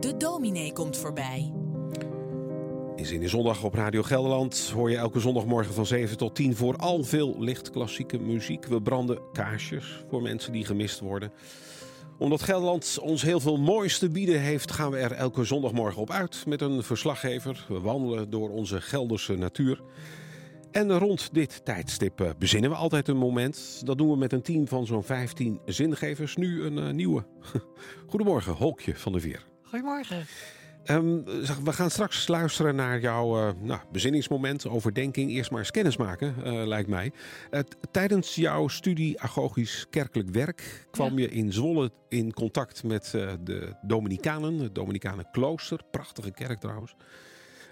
De dominee komt voorbij. In Zin in Zondag op Radio Gelderland hoor je elke zondagmorgen van 7 tot 10 vooral veel licht klassieke muziek. We branden kaarsjes voor mensen die gemist worden. Omdat Gelderland ons heel veel moois te bieden heeft, gaan we er elke zondagmorgen op uit met een verslaggever. We wandelen door onze Gelderse natuur. En rond dit tijdstip eh, bezinnen we altijd een moment. Dat doen we met een team van zo'n 15 zingevers. Nu een eh, nieuwe. Goedemorgen, Holkje van de Veer. Goedemorgen. Ehm, we gaan straks luisteren naar jouw eh, nou, bezinningsmoment, overdenking. Eerst maar eens kennis maken, lijkt mij. Tijdens jouw studie agogisch kerkelijk werk kwam je in Zwolle in contact met de Dominicanen, het Dominicanen klooster. Prachtige kerk trouwens.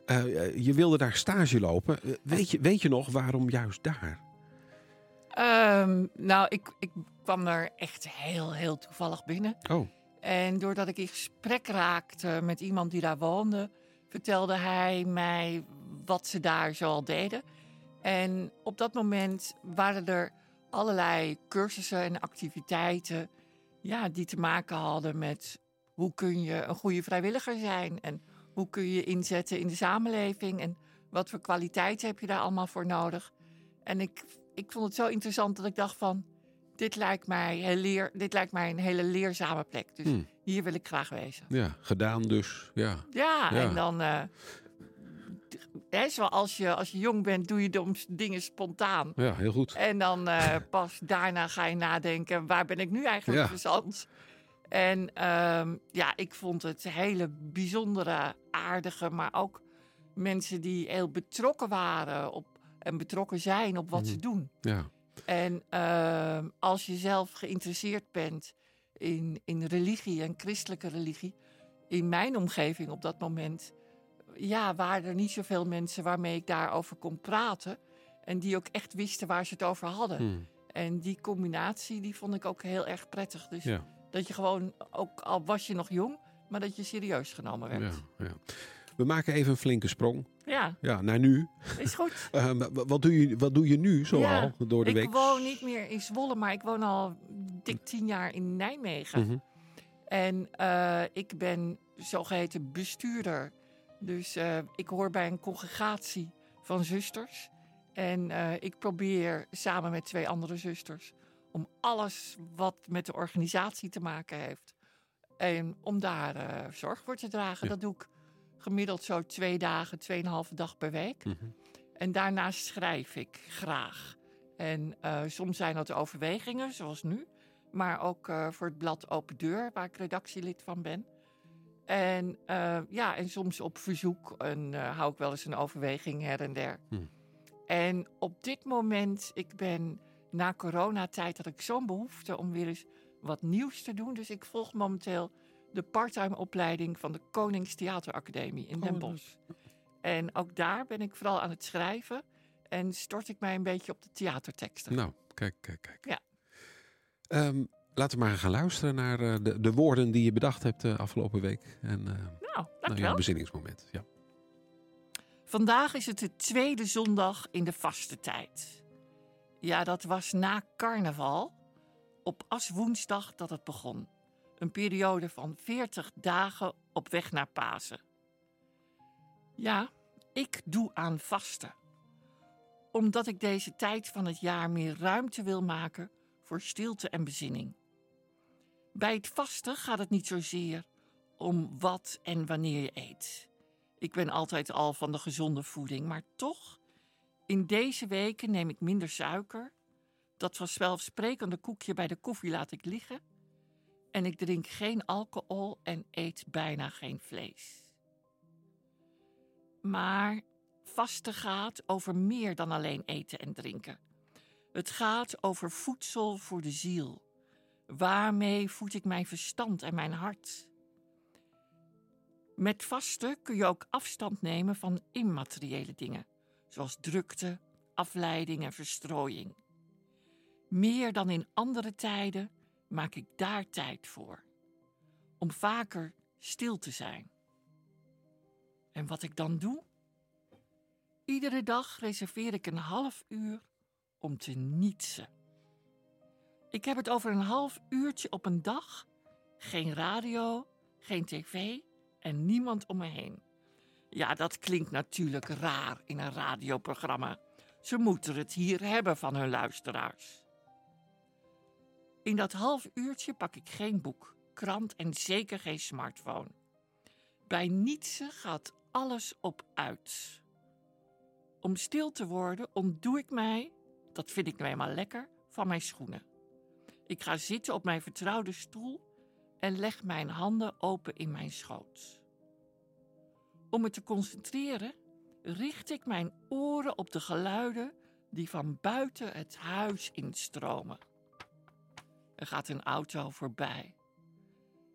Eh, eh, je wilde daar stage lopen. Eh, weet, je, weet je nog waarom juist daar? Ehm, nou, ik, ik kwam er echt heel, heel toevallig binnen. Oh, En doordat ik in gesprek raakte met iemand die daar woonde, vertelde hij mij wat ze daar zoal deden. En op dat moment waren er allerlei cursussen en activiteiten ja, die te maken hadden met hoe kun je een goede vrijwilliger zijn en hoe kun je inzetten in de samenleving en wat voor kwaliteiten heb je daar allemaal voor nodig. En ik, ik vond het zo interessant dat ik dacht van, dit lijkt mij, heel leer, dit lijkt mij een hele leerzame plek. Dus Hmm. hier wil ik graag wezen. ja, gedaan dus. Ja. Ja, Ja. en dan, d- hè, zoals je als je jong bent, doe je dingen spontaan. ja, heel goed. En dan eh, pas daarna ga je nadenken, waar ben ik nu eigenlijk Ja. En ehm, ja, ik vond het hele bijzondere, aardige, maar ook mensen die heel betrokken waren op, en betrokken zijn op wat ze doen. Ja. En ehm, als je zelf geïnteresseerd bent in, in religie en christelijke religie, in mijn omgeving op dat moment, ja, waren er niet zoveel mensen waarmee ik daarover kon praten. En die ook echt wisten waar ze het over hadden. Hmm. En die combinatie, die vond ik ook heel erg prettig. Dus Ja. Dat je gewoon, ook al was je nog jong, maar dat je serieus genomen werd. Ja, ja. We maken even een flinke sprong. Ja, Ja, naar nu. is goed. Eh, wa- wat, doe je, wat doe je nu zoal Ja, door de ik week? woon niet meer in Zwolle, maar ik woon al dik tien jaar in Nijmegen. Mhm. En eh, ik ben zogeheten bestuurder. Dus eh, ik hoor bij een congregatie van zusters. En ik probeer samen met twee andere zusters om alles wat met de organisatie te maken heeft. En om daar eh, zorg voor te dragen. Ja. Dat doe ik gemiddeld zo twee dagen, tweeënhalve dag per week. Mhm. En daarnaast schrijf ik graag. En eh, soms zijn dat overwegingen, zoals nu. Maar ook eh, voor het blad Open Deur, waar ik redactielid van ben. En ja, en soms op verzoek en, hou ik wel eens een overweging her en der. Hmm. En op dit moment, ik ben na coronatijd, had ik zo'n behoefte om weer eens wat nieuws te doen. Dus ik volg momenteel de parttime opleiding van de Koningstheateracademie in Den Bosch. En ook daar ben ik vooral aan het schrijven. En stort ik mij een beetje op de theaterteksten. Nou, kijk, kijk, kijk. Ja. Ehm, laten we maar gaan luisteren naar eh, de, de woorden die je bedacht hebt de afgelopen week. En eh Nou, dankjewel. jouw bezinningsmoment. Ja. Vandaag is het de tweede zondag in de vaste tijd. Ja, dat was na carnaval, op aswoensdag dat het begon. Een periode van 40 dagen op weg naar Pasen. Ja, ik doe aan vasten. Omdat ik deze tijd van het jaar meer ruimte wil maken voor stilte en bezinning. Bij het vasten gaat het niet zozeer om wat en wanneer je eet. Ik ben altijd al van de gezonde voeding, maar toch, in deze weken neem ik minder suiker. Dat vanzelfsprekende koekje bij de koffie laat ik liggen. En ik drink geen alcohol en eet bijna geen vlees. Maar vasten gaat over meer dan alleen eten en drinken. Het gaat over voedsel voor de ziel. Waarmee voed ik mijn verstand en mijn hart? Met vasten kun je ook afstand nemen van immateriële dingen, zoals drukte, afleiding en verstrooiing. Meer dan in andere tijden maak ik daar tijd voor, om vaker stil te zijn. En wat ik dan doe? Iedere dag reserveer ik een half uur om te nietsen. Ik heb het over een half uurtje op een dag, geen radio, geen tv en niemand om me heen. Ja, dat klinkt natuurlijk raar in een radioprogramma. Ze moeten het hier hebben van hun luisteraars. In dat half uurtje pak ik geen boek, krant en zeker geen smartphone. Bij Nietzsche gaat alles op uit. Om stil te worden ontdoe ik mij, dat vind ik nou eenmaal lekker, van mijn schoenen. Ik ga zitten op mijn vertrouwde stoel en leg mijn handen open in mijn schoot. Om me te concentreren richt ik mijn oren op de geluiden die van buiten het huis instromen. Er gaat een auto voorbij.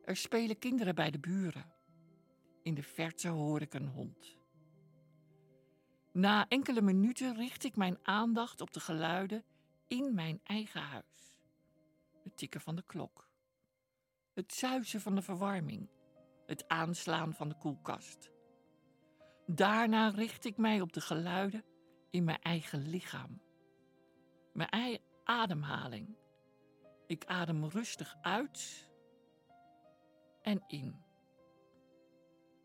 Er spelen kinderen bij de buren. In de verte hoor ik een hond. Na enkele minuten richt ik mijn aandacht op de geluiden in mijn eigen huis. Het tikken van de klok. Het zuizen van de verwarming. Het aanslaan van de koelkast. Daarna richt ik mij op de geluiden in mijn eigen lichaam. Mijn eigen ademhaling. Ik adem rustig uit en in.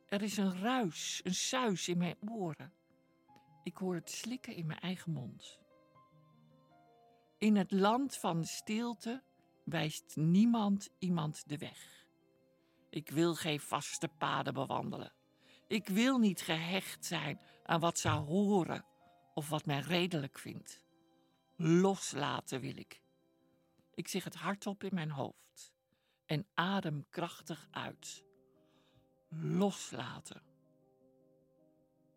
Er is een ruis, een suis in mijn oren. Ik hoor het slikken in mijn eigen mond. In het land van stilte wijst niemand iemand de weg. Ik wil geen vaste paden bewandelen. Ik wil niet gehecht zijn aan wat zou horen of wat mij redelijk vindt. Loslaten wil ik. Ik zeg het hardop in mijn hoofd en adem krachtig uit. Loslaten.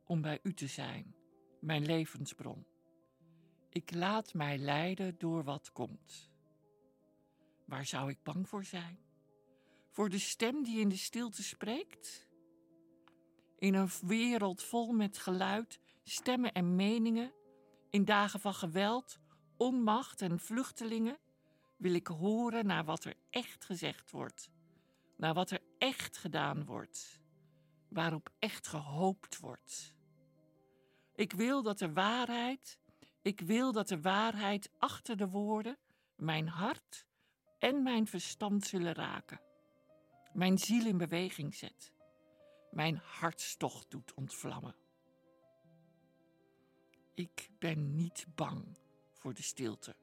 Om bij u te zijn, mijn levensbron. Ik laat mij leiden door wat komt. Waar zou ik bang voor zijn? Voor de stem die in de stilte spreekt? In een wereld vol met geluid, stemmen en meningen, in dagen van geweld, onmacht en vluchtelingen, wil ik horen naar wat er echt gezegd wordt, naar wat er echt gedaan wordt, waarop echt gehoopt wordt. Ik wil dat de waarheid, ik wil dat de waarheid achter de woorden mijn hart en mijn verstand zullen raken, mijn ziel in beweging zet, mijn hartstocht doet ontvlammen. Ik ben niet bang voor de stilte.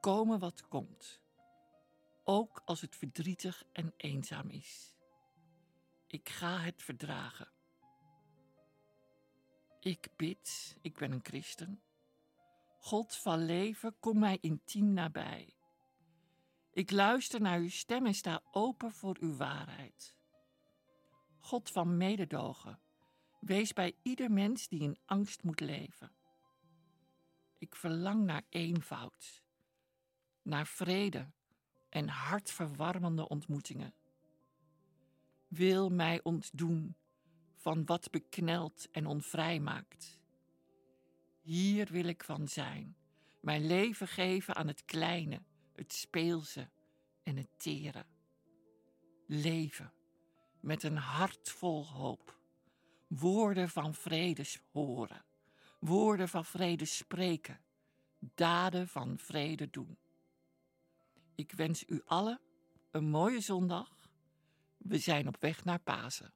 Komen wat komt, ook als het verdrietig en eenzaam is. Ik ga het verdragen. Ik bid, ik ben een christen. God van leven, kom mij intiem nabij. Ik luister naar uw stem en sta open voor uw waarheid. God van mededogen, wees bij ieder mens die in angst moet leven. Ik verlang naar eenvoud, naar vrede en hartverwarmende ontmoetingen. Wil mij ontdoen van wat beknelt en onvrij maakt. Hier wil ik van zijn, mijn leven geven aan het kleine het speelse en het tere. Leven met een hart vol hoop. Woorden van vrede horen. Woorden van vrede spreken. Daden van vrede doen. Ik wens u allen een mooie zondag. We zijn op weg naar Pasen.